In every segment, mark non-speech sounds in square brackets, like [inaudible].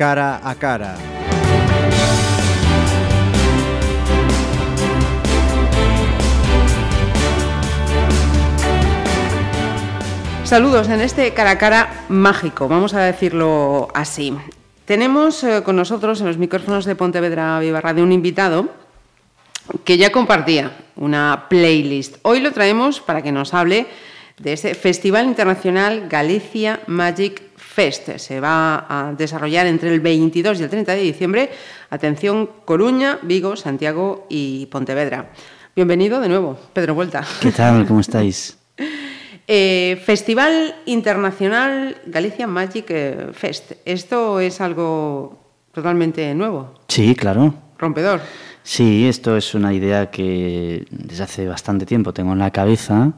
cara a cara. Saludos en este cara a cara mágico, vamos a decirlo así. Tenemos eh, con nosotros en los micrófonos de Pontevedra Viva Radio un invitado que ya compartía una playlist. Hoy lo traemos para que nos hable de ese Festival Internacional Galicia Magic Fest. Se va a desarrollar entre el 22 y el 30 de diciembre. Atención, Coruña, Vigo, Santiago y Pontevedra. Bienvenido de nuevo, Pedro Vuelta. ¿Qué tal? ¿Cómo estáis? [laughs] Eh, Festival Internacional Galicia Magic eh, Fest. ¿Esto es algo totalmente nuevo? Sí, claro. Rompedor. Sí, esto es una idea que desde hace bastante tiempo tengo en la cabeza.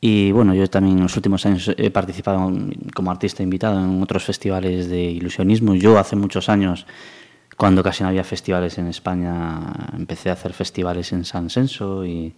Y bueno, yo también en los últimos años he participado como artista invitado en otros festivales de ilusionismo. Yo hace muchos años, cuando casi no había festivales en España, empecé a hacer festivales en San Senso y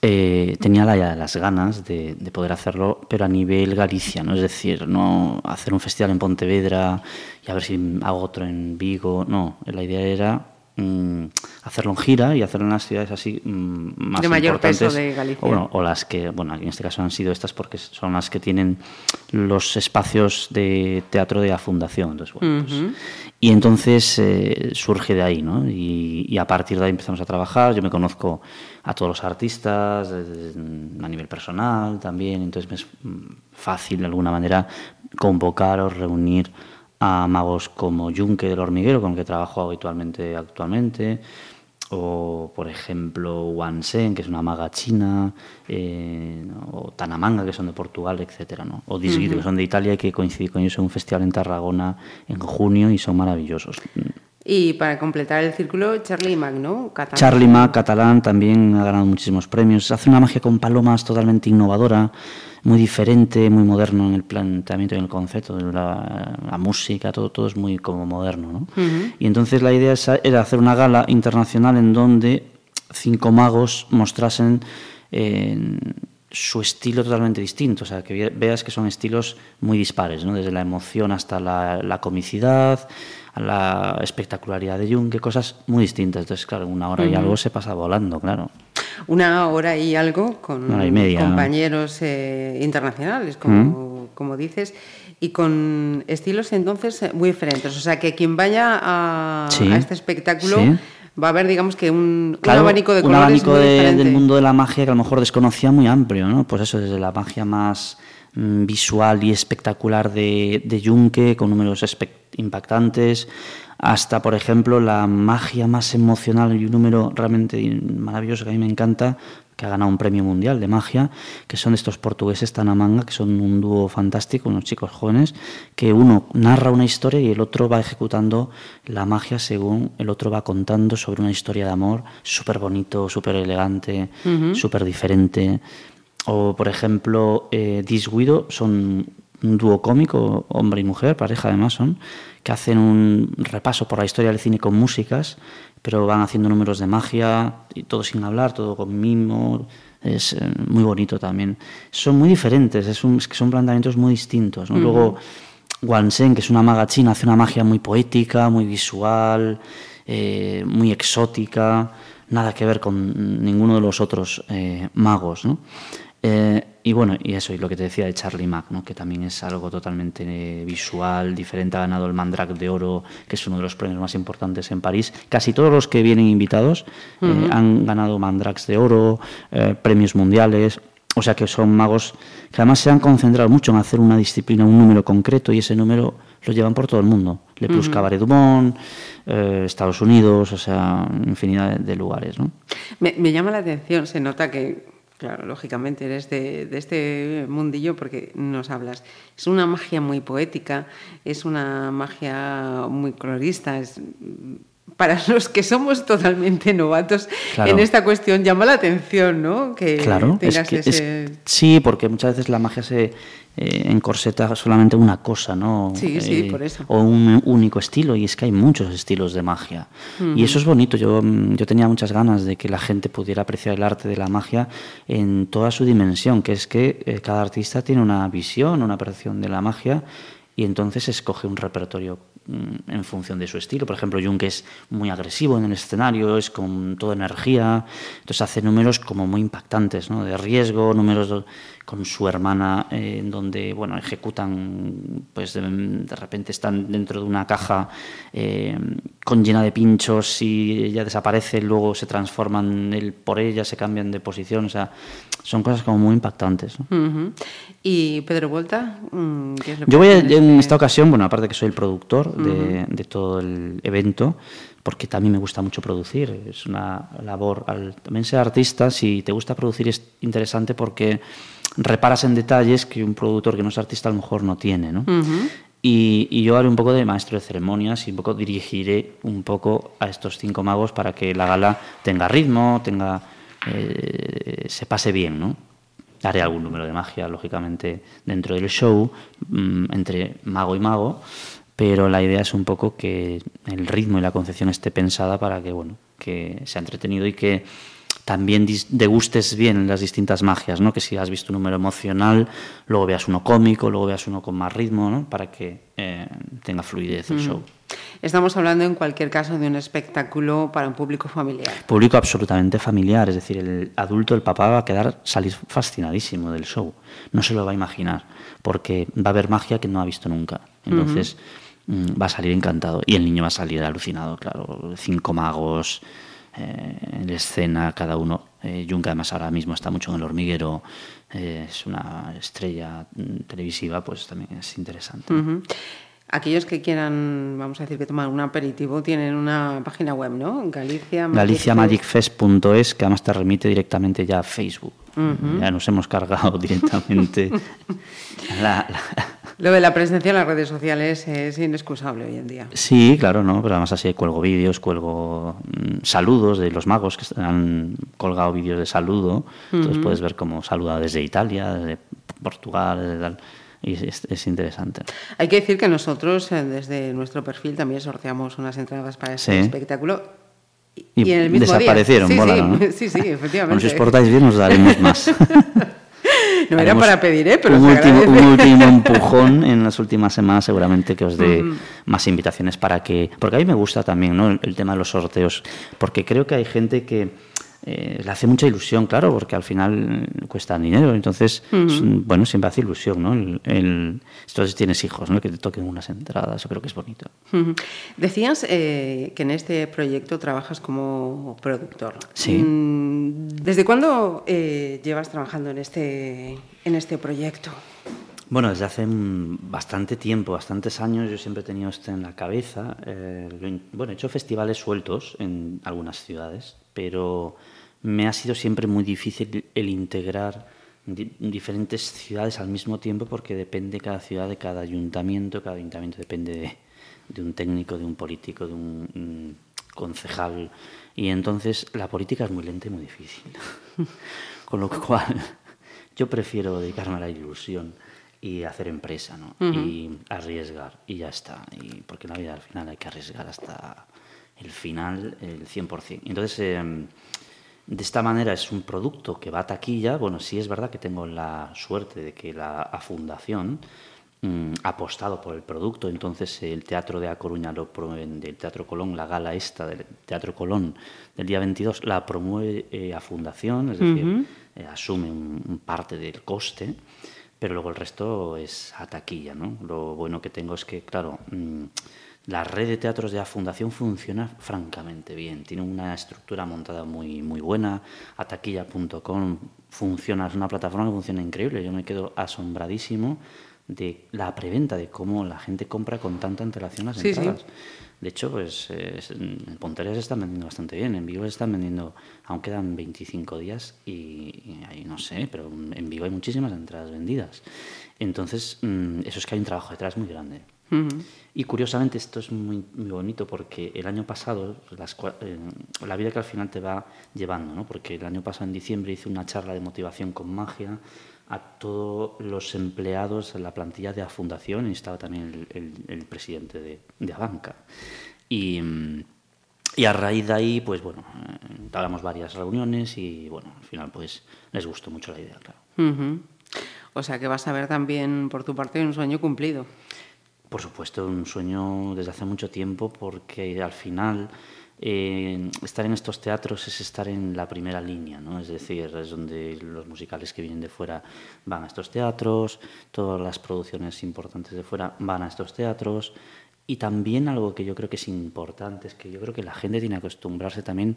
eh, tenía las ganas de, poder hacerlo, pero a nivel Galicia, ¿no? Es decir, no hacer un festival en Pontevedra y a ver si hago otro en Vigo, no, la idea era mm, hacerlo en gira y hacerlo en las ciudades así mm, más de mayor peso de Galicia. O, bueno, o las que, bueno, en este caso han sido estas porque son las que tienen los espacios de teatro de la fundación. Entonces, bueno, pues, y entonces eh, surge de ahí, ¿no? Y, a partir de ahí empezamos a trabajar. Yo me conozco a todos los artistas a nivel personal también, entonces me es fácil de alguna manera convocar o reunir a magos como Junque del Hormiguero, con el que trabajo habitualmente actualmente, o por ejemplo Wansen, que es una maga china, eh, o Tanamanga, que son de Portugal, etcétera, ¿no? o Disguido, que son de Italia y que coincidí con ellos en un festival en Tarragona en junio y son maravillosos. Y para completar el círculo, Charlie Mac, ¿no? Catalán. Charlie Mac, catalán, también ha ganado muchísimos premios. Hace una magia con palomas totalmente innovadora, muy diferente, muy moderno en el planteamiento y en el concepto, de la, música, todo, todo es muy como moderno, ¿no? Y entonces la idea era hacer una gala internacional en donde cinco magos mostrasen su estilo totalmente distinto, o sea, que veas que son estilos muy dispares, ¿no? Desde la emoción hasta la, la comicidad, a la espectacularidad de Jung, que cosas muy distintas. Entonces, claro, una hora y algo se pasa volando, claro. Una hora y algo con compañeros eh, internacionales, como, como dices, y con estilos entonces muy diferentes. O sea, que quien vaya a, este espectáculo... va a haber, digamos que un, abanico de colores un abanico muy del mundo de la magia que a lo mejor desconocía muy amplio, ¿no? Pues eso, desde la magia más Mm, visual y espectacular de, de con números impactantes, hasta, por ejemplo, la magia más emocional y un número realmente maravilloso que a mí me encanta, que ha ganado un premio mundial de magia, que son estos portugueses Tanamanga, que son un dúo fantástico, unos chicos jóvenes, que uno narra una historia y el otro va ejecutando la magia según el otro va contando sobre una historia de amor súper bonito, súper elegante, súper diferente. O, por ejemplo, eh, Disguido son un dúo cómico, hombre y mujer, pareja además son, que hacen un repaso por la historia del cine con músicas, pero van haciendo números de magia, y todo sin hablar, todo con mimo, es eh, muy bonito también. Son muy diferentes, es, un, que son planteamientos muy distintos. ¿no? Luego, Wansen, que es una maga china, hace una magia muy poética, muy visual, eh, muy exótica, nada que ver con ninguno de los otros eh, magos. ¿no? Eh, y bueno, y eso, y lo que te decía de Charlie Mack, ¿no? que también es algo totalmente eh, visual, diferente, ha ganado el Mandrake de Oro, que es uno de los premios más importantes en París. Casi todos los que vienen invitados eh, han ganado Mandrakes de Oro, premios mundiales, o sea que son magos que además se han concentrado mucho en hacer una disciplina, un número concreto, y ese número lo llevan por todo el mundo. Le Plus Cabaret Dumont, Estados Unidos, o sea, infinidad de, lugares. ¿no? me llama la atención, se nota que Claro, lógicamente eres de, este mundillo porque nos hablas. Es una magia muy poética, es una magia muy colorista. Es, para [laughs] los que somos totalmente novatos en esta cuestión, llama la atención, ¿no? Que claro, sí, porque muchas veces la magia se eh, encorseta solamente una cosa, ¿no? Sí, sí, eh, por eso. O un único estilo, y es que hay muchos estilos de magia. Y eso es bonito. Yo, yo tenía muchas ganas de que la gente pudiera apreciar el arte de la magia en toda su dimensión, que es que eh, cada artista tiene una visión, una percepción de la magia, y entonces escoge un repertorio mm, en función de su estilo. Por ejemplo, Jung es muy agresivo en el escenario, es con toda energía, entonces hace números como muy impactantes, ¿no? de riesgo, números con su hermana, eh, en donde bueno, ejecutan, pues de, repente están dentro de una caja eh, con llena de pinchos y ella desaparece, luego se transforman él por ella, se cambian de posición, o sea, son cosas como muy impactantes. ¿Y Pedro Vuelta? Mm, Yo voy en este esta ocasión, bueno, aparte que soy el productor de, de todo el evento, porque también me gusta mucho producir. Es una labor, al también ser artista, si te gusta producir es interesante porque reparas en detalles que un productor que no es artista a lo mejor no tiene, ¿no? y, yo haré un poco de maestro de ceremonias y un poco dirigiré un poco a estos cinco magos para que la gala tenga ritmo, tenga eh, se pase bien, ¿no? Haré algún número de magia, lógicamente, dentro del show, mm, entre mago y mago, pero la idea es un poco que el ritmo y la concepción esté pensada para que, bueno, que sea entretenido y que también degustes bien las distintas magias, ¿no? Que si has visto un número emocional, luego veas uno cómico, luego veas uno con más ritmo, ¿no? Para que eh, tenga fluidez el show. Estamos hablando en cualquier caso de un espectáculo para un público familiar. Público absolutamente familiar, es decir, el adulto, el papá va a quedar salir fascinadísimo del show. No se lo va a imaginar, porque va a haber magia que no ha visto nunca. Entonces mm, va a salir encantado y el niño va a salir alucinado, claro. Cinco magos, en escena, cada uno. Eh, además ahora mismo está mucho en el hormiguero, eh, es una estrella mm, televisiva, pues también es interesante. Aquellos que quieran, vamos a decir, que tomar un aperitivo, tienen una página web, ¿no? Galicia GaliciaMagicFest.es, que además te remite directamente ya a Facebook. Ya nos hemos cargado [laughs] directamente [laughs] la, lo de la presencia en las redes sociales es inexcusable hoy en día. Sí, claro, ¿no? Pero además así cuelgo vídeos, cuelgo mm, saludos de los magos que han colgado vídeos de saludo. Entonces puedes ver cómo saluda desde Italia, desde Portugal, desde tal. Y es, interesante. Hay que decir que nosotros, eh, desde nuestro perfil, también sorteamos unas entradas para este espectáculo y, en el mismo desaparecieron, día. Sí, ¿no? [laughs] sí, sí, efectivamente. Bueno, si os portáis bien, os daremos más. [laughs] no era para pedir, ¿eh? Pero un, último, un [laughs] último, empujón en las últimas semanas seguramente que os dé más invitaciones para que... Porque a mí me gusta también ¿no? el tema de los sorteos, porque creo que hay gente que eh, le hace mucha ilusión, claro, porque al final cuesta dinero. Entonces, bueno, siempre hace ilusión, ¿no? El, entonces tienes hijos, ¿no? Que te toquen unas entradas, yo creo que es bonito. Decías eh, que en este proyecto trabajas como productor. Sí. Mm, ¿Desde cuándo eh, llevas trabajando en este, en este proyecto? Bueno, desde hace bastante tiempo, bastantes años, yo siempre he tenido esto en la cabeza. bueno, he hecho festivales sueltos en algunas ciudades, pero me ha sido siempre muy difícil el integrar diferentes ciudades al mismo tiempo porque depende cada ciudad de cada ayuntamiento, cada ayuntamiento depende de, un técnico, de un político, de un, concejal y entonces la política es muy lenta y muy difícil. [laughs] Con lo cual yo prefiero dedicarme a la ilusión y hacer empresa, ¿no? Y arriesgar y ya está, y porque en la vida al final hay que arriesgar hasta el final, el 100%. Entonces em, de esta manera es un producto que va a taquilla. Bueno, sí es verdad que tengo la suerte de que la fundación mm, ha apostado por el producto. Entonces el Teatro de A Coruña lo promueve, del Teatro Colón, la gala esta del Teatro Colón del día 22 la promueve eh, a fundación, es decir, eh, asume un, parte del coste, pero luego el resto es a taquilla. ¿no? Lo bueno que tengo es que, claro, mm, la red de teatros de la Fundación funciona francamente bien, tiene una estructura montada muy, muy buena, ataquilla.com funciona, es una plataforma que funciona increíble, yo me quedo asombradísimo de la preventa, de cómo la gente compra con tanta antelación las entradas. De hecho, pues en Ponteres se están vendiendo bastante bien, en Vigo se están vendiendo, aún quedan 25 días y, ahí no sé, pero en Vigo hay muchísimas entradas vendidas. Entonces, mm, eso es que hay un trabajo detrás muy grande. Y curiosamente esto es muy, muy, bonito porque el año pasado, eh, la vida que al final te va llevando, ¿no? porque el año pasado en diciembre hice una charla de motivación con magia a todos los empleados en la plantilla de la fundación y estaba también el, presidente de, de Abanca. Y, y, a raíz de ahí, pues bueno, eh, varias reuniones y bueno, al final pues les gustó mucho la idea, claro. O sea que vas a ver también por tu parte un sueño cumplido. Por supuesto, un sueño desde hace mucho tiempo porque al final eh, estar en estos teatros es estar en la primera línea, ¿no? es decir, es donde los musicales que vienen de fuera van a estos teatros, todas las producciones importantes de fuera van a estos teatros. Y también algo que yo creo que es importante es que yo creo que la gente tiene que acostumbrarse también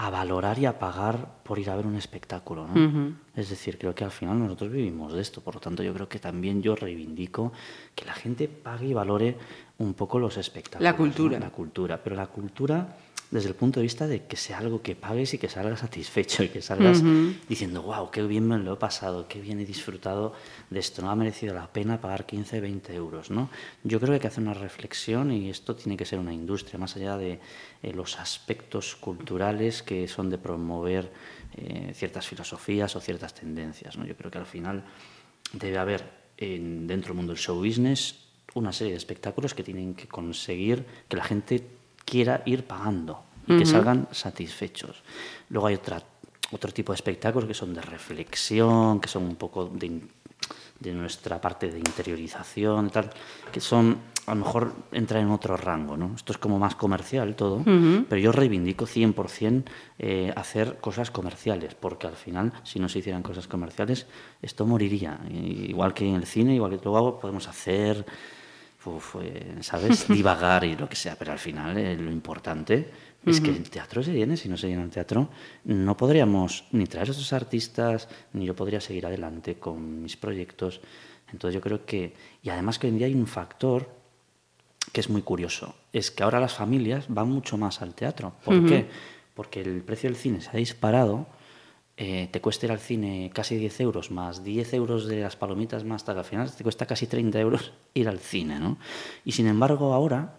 a valorar y a pagar por ir a ver un espectáculo. ¿no? Es decir, creo que al final nosotros vivimos de esto, por lo tanto yo creo que también yo reivindico que la gente pague y valore un poco los espectáculos. La cultura. La cultura, pero la cultura desde el punto de vista de que sea algo que pagues y que salgas satisfecho y que salgas diciendo, wow, qué bien me lo he pasado, qué bien he disfrutado de esto, no ha merecido la pena pagar 15, 20 euros. ¿no? Yo creo que hay que hacer una reflexión y esto tiene que ser una industria, más allá de eh, los aspectos culturales que son de promover eh, ciertas filosofías o ciertas tendencias. ¿no? Yo creo que al final debe haber en, dentro del mundo del show business una serie de espectáculos que tienen que conseguir que la gente quiera ir pagando y que salgan satisfechos. Luego hay otra, otro tipo de espectáculos que son de reflexión, que son un poco de, de nuestra parte de interiorización, tal, que son, a lo mejor entran en otro rango. ¿no? Esto es como más comercial todo, pero yo reivindico 100% eh, hacer cosas comerciales, porque al final, si no se hicieran cosas comerciales, esto moriría. Igual que en el cine, igual que luego podemos hacer ¿sabes? [laughs] Divagar y lo que sea, pero al final eh, lo importante es que el teatro se llene, si no se llena el teatro, no podríamos ni traer a esos artistas, ni yo podría seguir adelante con mis proyectos. Entonces yo creo que, y además que hoy en día hay un factor que es muy curioso, es que ahora las familias van mucho más al teatro. ¿Por qué? Porque el precio del cine se ha disparado eh, te cuesta ir al cine casi 10 euros, más 10 euros de las palomitas más tal, al final te cuesta casi 30 euros ir al cine, ¿no? Y sin embargo ahora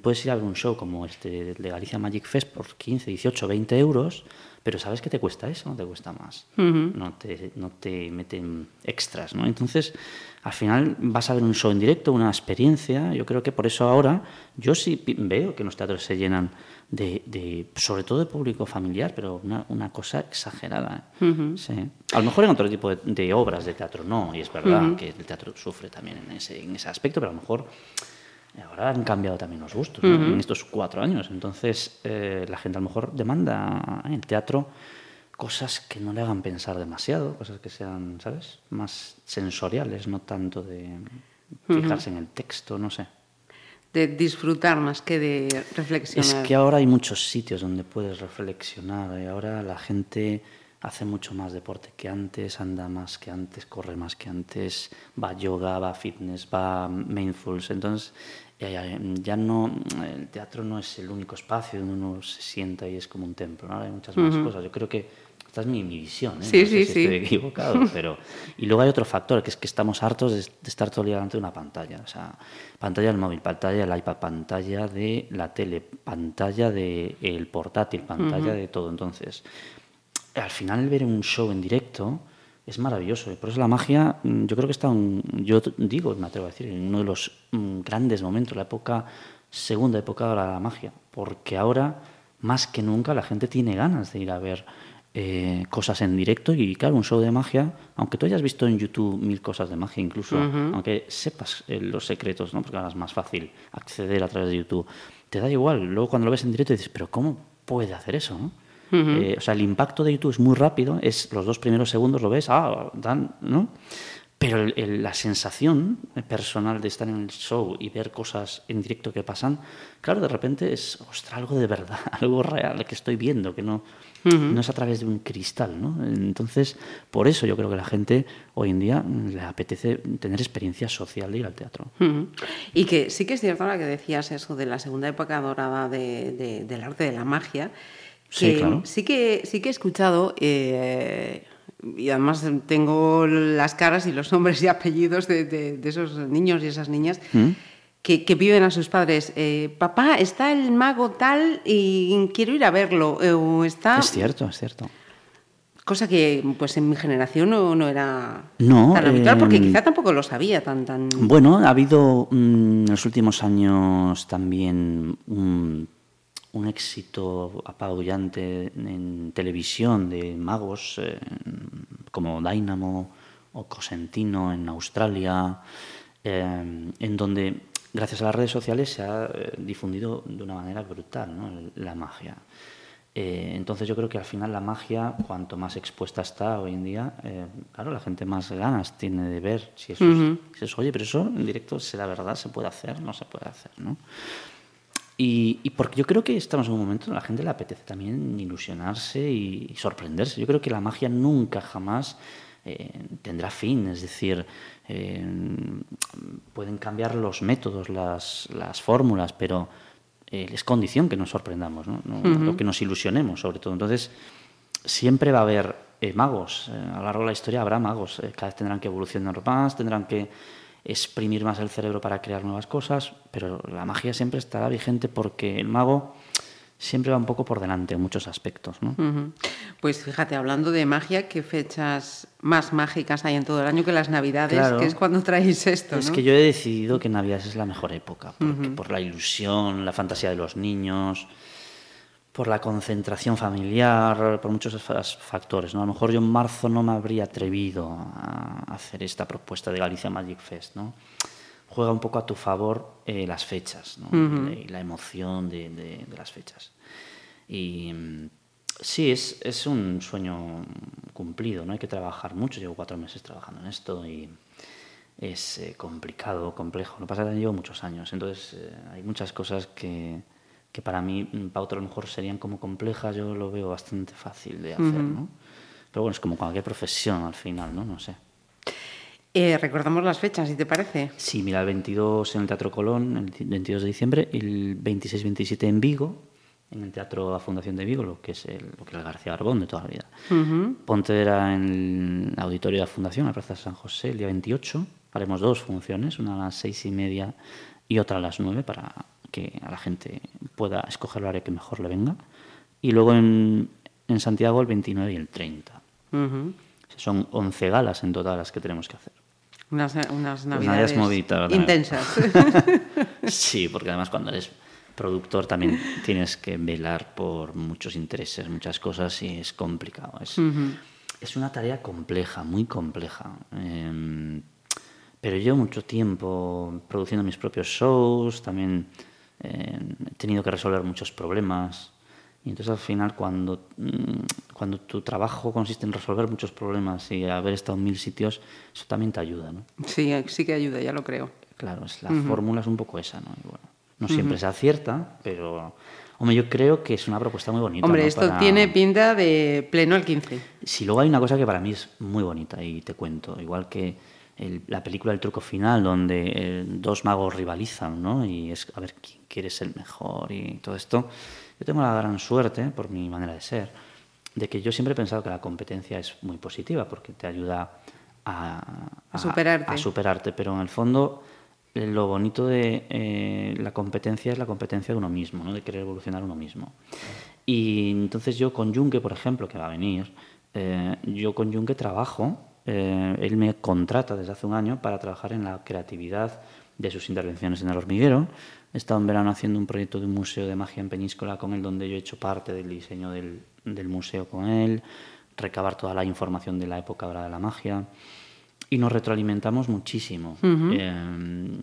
puedes ir a ver un show como este de Galicia Magic Fest por 15, 18, 20 euros, pero ¿sabes que te cuesta eso? No te cuesta más. no, te, no te meten extras, ¿no? Entonces, al final vas a ver un show en directo, una experiencia. Yo creo que por eso ahora yo sí veo que los teatros se llenan de, sobre todo de público familiar, pero una, una cosa exagerada. ¿eh? sí. A lo mejor en otro tipo de, obras de teatro no, y es verdad que el teatro sufre también en ese, en ese aspecto, pero a lo mejor ahora han cambiado también los gustos en estos cuatro años. Entonces eh, la gente a lo mejor demanda en el teatro cosas que no le hagan pensar demasiado, cosas que sean, ¿sabes?, más sensoriales, no tanto de fijarse en el texto, no sé de disfrutar más que de reflexionar. Es que ahora hay muchos sitios donde puedes reflexionar y ahora la gente hace mucho más deporte que antes, anda más que antes, corre más que antes, va yoga, va fitness, va mindfulness. Entonces, ya no, el teatro no es el único espacio donde uno se sienta y es como un templo, ¿no? hay muchas más cosas. Yo creo que esta es mi, visión, ¿eh? Sí, no sí, sé sí. estoy equivocado, [laughs] pero... Y luego hay otro factor, que es que estamos hartos de, estar todo el día delante de una pantalla. O sea, pantalla del móvil, pantalla del iPad, pantalla de la tele, pantalla del portátil, pantalla de todo. Entonces, al final ver un show en directo es maravilloso. Y por eso la magia, mm, yo creo que está, yo digo, me atrevo a decir, en uno de los mm, grandes momentos, la época, segunda época de la magia. Porque ahora, más que nunca, la gente tiene ganas de ir a ver eh, cosas en directo y claro, un show de magia, aunque tú hayas visto en YouTube mil cosas de magia incluso, aunque sepas eh, los secretos, ¿no? porque ahora es más fácil acceder a través de YouTube, te da igual, luego cuando lo ves en directo dices, pero ¿cómo puede hacer eso? Eh, o sea, el impacto de YouTube es muy rápido, es los dos primeros segundos lo ves, ah, dan, ¿no? Pero la sensación personal de estar en el show y ver cosas en directo que pasan, claro, de repente es, ostras, algo de verdad, [laughs] algo real que estoy viendo, que no, no es a través de un cristal, ¿no? Entonces, por eso yo creo que la gente hoy en día le apetece tener experiencia social de ir al teatro. Y que sí que es cierto ahora que decías eso de la segunda época dorada del arte de la magia, sí, claro. sí, que, sí que he escuchado... Eh, y además tengo las caras y los nombres y apellidos de, esos niños y esas niñas ¿Mm? que, que, viven a sus padres. Eh, papá, está el mago tal y quiero ir a verlo. Eh, está... Es cierto, es cierto. Cosa que pues en mi generación no, no era no, tan habitual, porque eh, quizá tampoco lo sabía tan... tan... Bueno, ha habido mm, en los últimos años también un un éxito apabullante en televisión de magos eh, como Dynamo o Cosentino en Australia. en donde gracias a las redes sociales se ha eh, difundido de una manera brutal ¿no? la magia. Eh, entonces yo creo que al final la magia, cuanto más expuesta está hoy en día, eh, claro, la gente más ganas tiene de ver si eso, es, oye, pero eso en directo será verdad, se puede hacer, no se puede hacer, ¿no? Y, porque yo creo que estamos en un momento donde a la gente le apetece también ilusionarse y sorprenderse. Yo creo que la magia nunca jamás eh, tendrá fin, es decir, eh, pueden cambiar los métodos, las, las fórmulas, pero eh, es condición que nos sorprendamos, ¿no? lo que nos ilusionemos sobre todo. Entonces, siempre va a haber magos, a lo largo de la historia habrá magos, cada vez tendrán que evolucionar más, tendrán que exprimir más el cerebro para crear nuevas cosas, pero la magia siempre estará vigente porque el mago siempre va un poco por delante en muchos aspectos. ¿no? Pues fíjate, hablando de magia, ¿qué fechas más mágicas hay en todo el año que las Navidades? que es cuando traéis esto. Es que yo he decidido que Navidades es la mejor época, por la ilusión, la fantasía de los niños, por la concentración familiar, por muchos factores. ¿no? A lo mejor yo en marzo no me habría atrevido a hacer esta propuesta de Galicia Magic Fest. ¿no? juega un poco a tu favor eh, las fechas y la emoción de, las fechas. Y mm, sí, es, es, un sueño cumplido, ¿no? Hay que trabajar mucho, llevo cuatro meses trabajando en esto y es eh, complicado, complejo. Lo que pasa es que llevo muchos años, entonces eh, hay muchas cosas que, que, para mí, mm, para otro a lo mejor serían como complejas, yo lo veo bastante fácil de hacer, ¿no? Pero bueno, es como cualquier profesión al final, ¿no? No sé. Eh, recordamos las fechas, si te parece. Sí, mira, el 22 en el Teatro Colón, el 22 de diciembre, el 26-27 en Vigo, en el Teatro La Fundación de Vigo, lo que es el, lo que es García Arbón de toda la vida. Pontevedra en el Auditorio de la Fundación, la Plaza de San José, el día 28. Haremos dos funciones, una a las seis y media y otra a las nueve, para que a la gente pueda escoger el área que mejor le venga. Y luego en, en Santiago el 29 y el 30. Son 11 galas en total las que tenemos que hacer. Unas, unas navidades intensas. [laughs] [laughs] sí, porque además cuando eres productor también tienes que velar por muchos intereses, muchas cosas y es complicado. Es, es una tarea compleja, muy compleja. Em, pero llevo mucho tiempo produciendo mis propios shows, también em, he tenido que resolver muchos problemas. Y entonces al final cuando, mm, cuando tu trabajo consiste en resolver muchos problemas y haber estado en mil sitios, eso también te ayuda, ¿no? Sí, sí que ayuda, ya lo creo. Claro, es, la fórmula es un poco esa, ¿no? bueno, no siempre se acierta, pero hombre, yo creo que es una propuesta muy bonita. Hombre, esto tiene pinta de pleno al 15. Sí, luego hay una cosa que para mí es muy bonita y te cuento, igual que la película El truco final, donde eh, dos magos rivalizan, ¿no? Y es a ver quién quiere ser el mejor y todo esto yo tengo la gran suerte, por mi manera de ser, de que yo siempre he pensado que la competencia es muy positiva porque te ayuda a, superarte. a superarte. Pero en el fondo, eh, lo bonito de eh, la competencia es la competencia de uno mismo, ¿no? de querer evolucionar uno mismo. Y entonces yo con Junque, por ejemplo, que va a venir, eh, yo con Junque trabajo, él me contrata desde hace un año para trabajar en la creatividad de sus intervenciones en el hormiguero, He estado en verano haciendo un proyecto de un museo de magia en Peñíscola con él, donde yo he hecho parte del diseño del, del museo con él, recabar toda la información de la época de la magia. Y nos retroalimentamos muchísimo. Eh,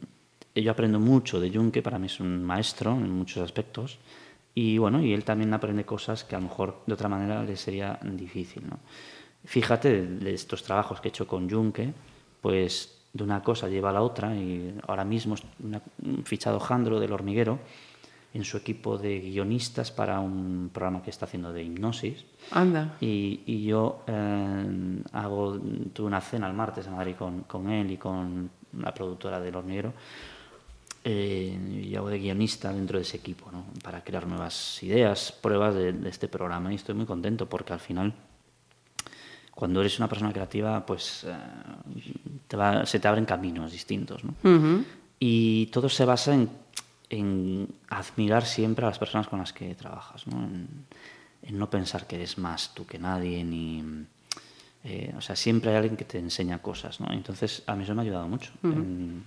yo aprendo mucho de Jung, que para mí es un maestro en muchos aspectos. Y bueno, y él también aprende cosas que a lo mejor de otra manera le sería difícil. ¿no? Fíjate de, estos trabajos que he hecho con Junque, pues de una cosa lleva a la otra y ahora mismo un fichado Jandro del hormiguero en su equipo de guionistas para un programa que está haciendo de hipnosis. Anda. Y, y yo eh, hago, tuve una cena el martes en Madrid con, con él y con la productora del hormiguero. Eh, y hago de guionista dentro de ese equipo, ¿no? para crear nuevas ideas, pruebas de, de este programa. Y estoy muy contento porque al final cuando eres una persona creativa, pues eh, se te abren caminos distintos. ¿no? Y todo se basa en, admirar siempre a las personas con las que trabajas, ¿no? En, no pensar que eres más tú que nadie, ni, eh, o sea, siempre hay alguien que te enseña cosas, ¿no? Entonces, a mí eso me ha ayudado mucho.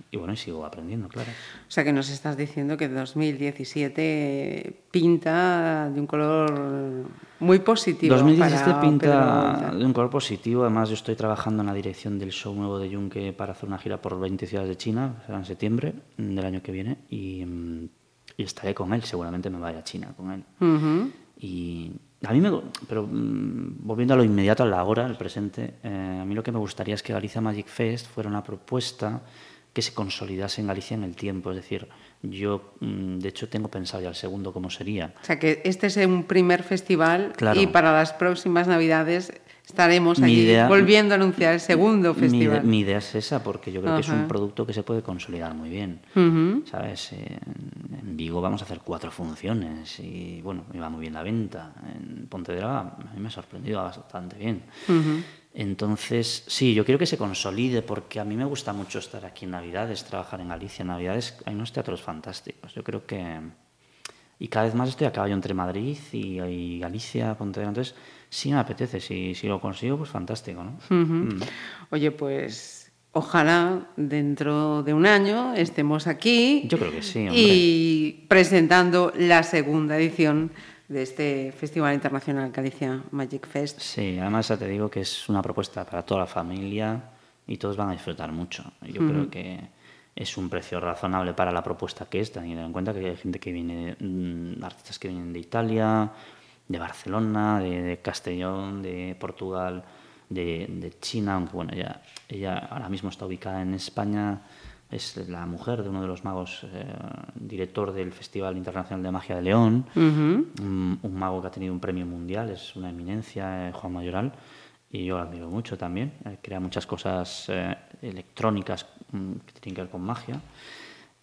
y bueno, y sigo aprendiendo, claro. O sea, que nos estás diciendo que 2017 pinta de un color muy positivo. 2017 pinta de un color positivo. Además, yo estoy trabajando en la dirección del show nuevo de Junque para hacer una gira por 20 ciudades de China, será en septiembre del año que viene, y, mm, estaré con él. Seguramente me vaya a China con él. Y a mí me, pero mm, volviendo a lo inmediato, a la hora, al presente, eh, a mí lo que me gustaría es que Galicia Magic Fest fuera una propuesta que se consolidase en Galicia en el tiempo. Es decir, yo, mm, de hecho, tengo pensado ya el segundo cómo sería. O sea, que este es un primer festival y para las próximas Navidades estaremos allí volviendo a anunciar el segundo festival. Mi, idea es esa, porque yo creo que es un producto que se puede consolidar muy bien. ¿Sabes? En Vigo vamos a hacer cuatro funciones y, bueno, me va muy bien la venta. En Pontevedra a mí me ha sorprendido bastante bien. Entonces, sí, yo quiero que se consolide porque a mí me gusta mucho estar aquí en Navidades, trabajar en Galicia. En Navidades hay unos teatros fantásticos. Yo creo que... Y cada vez más estoy a caballo entre Madrid y, Galicia, Pontevedra. Entonces, sí me apetece. Si, si lo consigo, pues fantástico, ¿no? Mm. Oye, pues ojalá dentro de un año estemos aquí. Yo creo que sí. Y presentando la segunda edición de este Festival Internacional Galicia Magic Fest. Sí, además te digo que es una propuesta para toda la familia y todos van a disfrutar mucho. Yo creo que es un precio razonable para la propuesta que es, teniendo en cuenta que hay gente que viene, mm, artistas que vienen de Italia, de Barcelona, de, Castellón, de Portugal, de, de, China, aunque bueno, ella, ella ahora mismo está ubicada en España es la mujer de uno de los magos, eh, director del Festival Internacional de Magia de León, un, mago que ha tenido un premio mundial, es una eminencia, eh, Juan Mayoral, y yo lo admiro mucho también, eh, crea muchas cosas electrónicas mm, que tienen que ver con magia.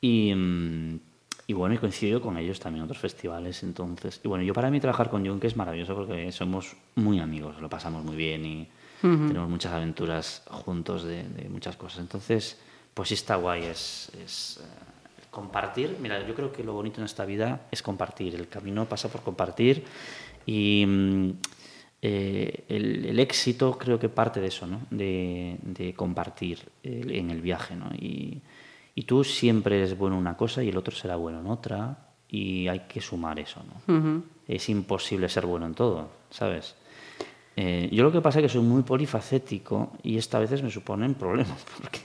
Y, mm, y bueno, he coincidido con ellos también en otros festivales, entonces... Y bueno, yo para mí trabajar con Junque es maravilloso porque somos muy amigos, lo pasamos muy bien y tenemos muchas aventuras juntos de, de muchas cosas. Entonces pues sí está guay, es, es eh, compartir. Mira, yo creo que lo bonito en esta vida es compartir. El camino pasa por compartir y mm, eh, el, éxito creo que parte de eso, ¿no? de, de compartir en el viaje. ¿no? Y, y, tú siempre eres bueno en una cosa y el otro será bueno en otra y hay que sumar eso. ¿no? Es imposible ser bueno en todo, ¿sabes? Eh, yo lo que pasa es que soy muy polifacético y esta a veces me suponen problemas [laughs] porque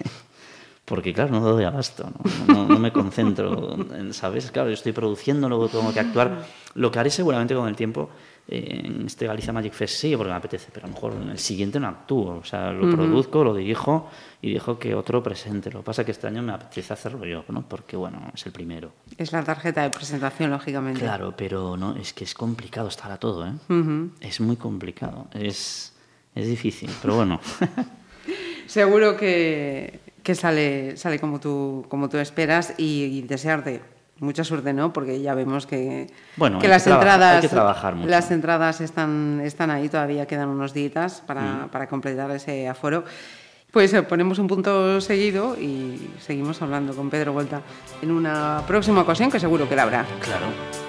porque claro, no doy abasto, ¿no? No, me concentro, ¿sabes? Claro, yo estoy produciendo, luego tengo que actuar. Lo que haré seguramente con el tiempo eh, en este Galicia Magic Fest sí, porque me apetece, pero a lo mejor en el siguiente no actúo, o sea, lo produzco, lo dirijo y dejo que otro presente. Lo que pasa es que este año me apetece hacerlo yo, ¿no? Porque, bueno, es el primero. Es la tarjeta de presentación, lógicamente. Claro, pero no, es que es complicado estar a todo, ¿eh? Es muy complicado, es, es difícil, pero bueno. [laughs] Seguro que que sale, sale como, tú, como tú esperas y, desearte mucha suerte, ¿no? Porque ya vemos que, bueno, que las entradas, que trabajar mucho. las entradas están, están ahí, todavía quedan unos días para, mm. para completar ese aforo. Pues eh, ponemos un punto seguido y seguimos hablando con Pedro Vuelta en una próxima ocasión que seguro que la habrá. Claro.